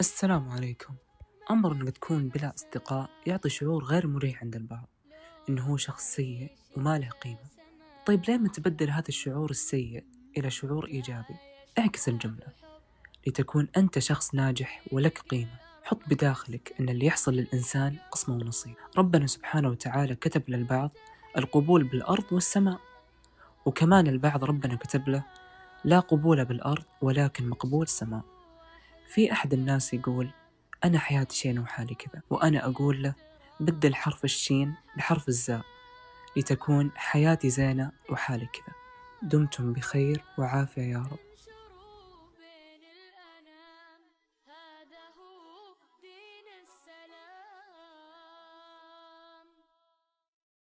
السلام عليكم. أمر إنك تكون بلا أصدقاء يعطي شعور غير مريح عند البعض. إنه هو شخص سيء وما له قيمة. طيب ليه ما تبدل هذا الشعور السيء إلى شعور إيجابي؟ اعكس الجملة. لتكون أنت شخص ناجح ولك قيمة. حط بداخلك أن اللي يحصل للإنسان قسمة ونصيب. ربنا سبحانه وتعالى كتب للبعض القبول بالأرض والسماء. وكمان البعض ربنا كتب له لا قبول بالأرض ولكن مقبول السماء في أحد الناس يقول أنا حياتي شين وحالي كذا. وأنا أقول له بدل حرف الشين بحرف الزاء لتكون حياتي زينة وحالي كذا. دمتم بخير وعافية يا رب.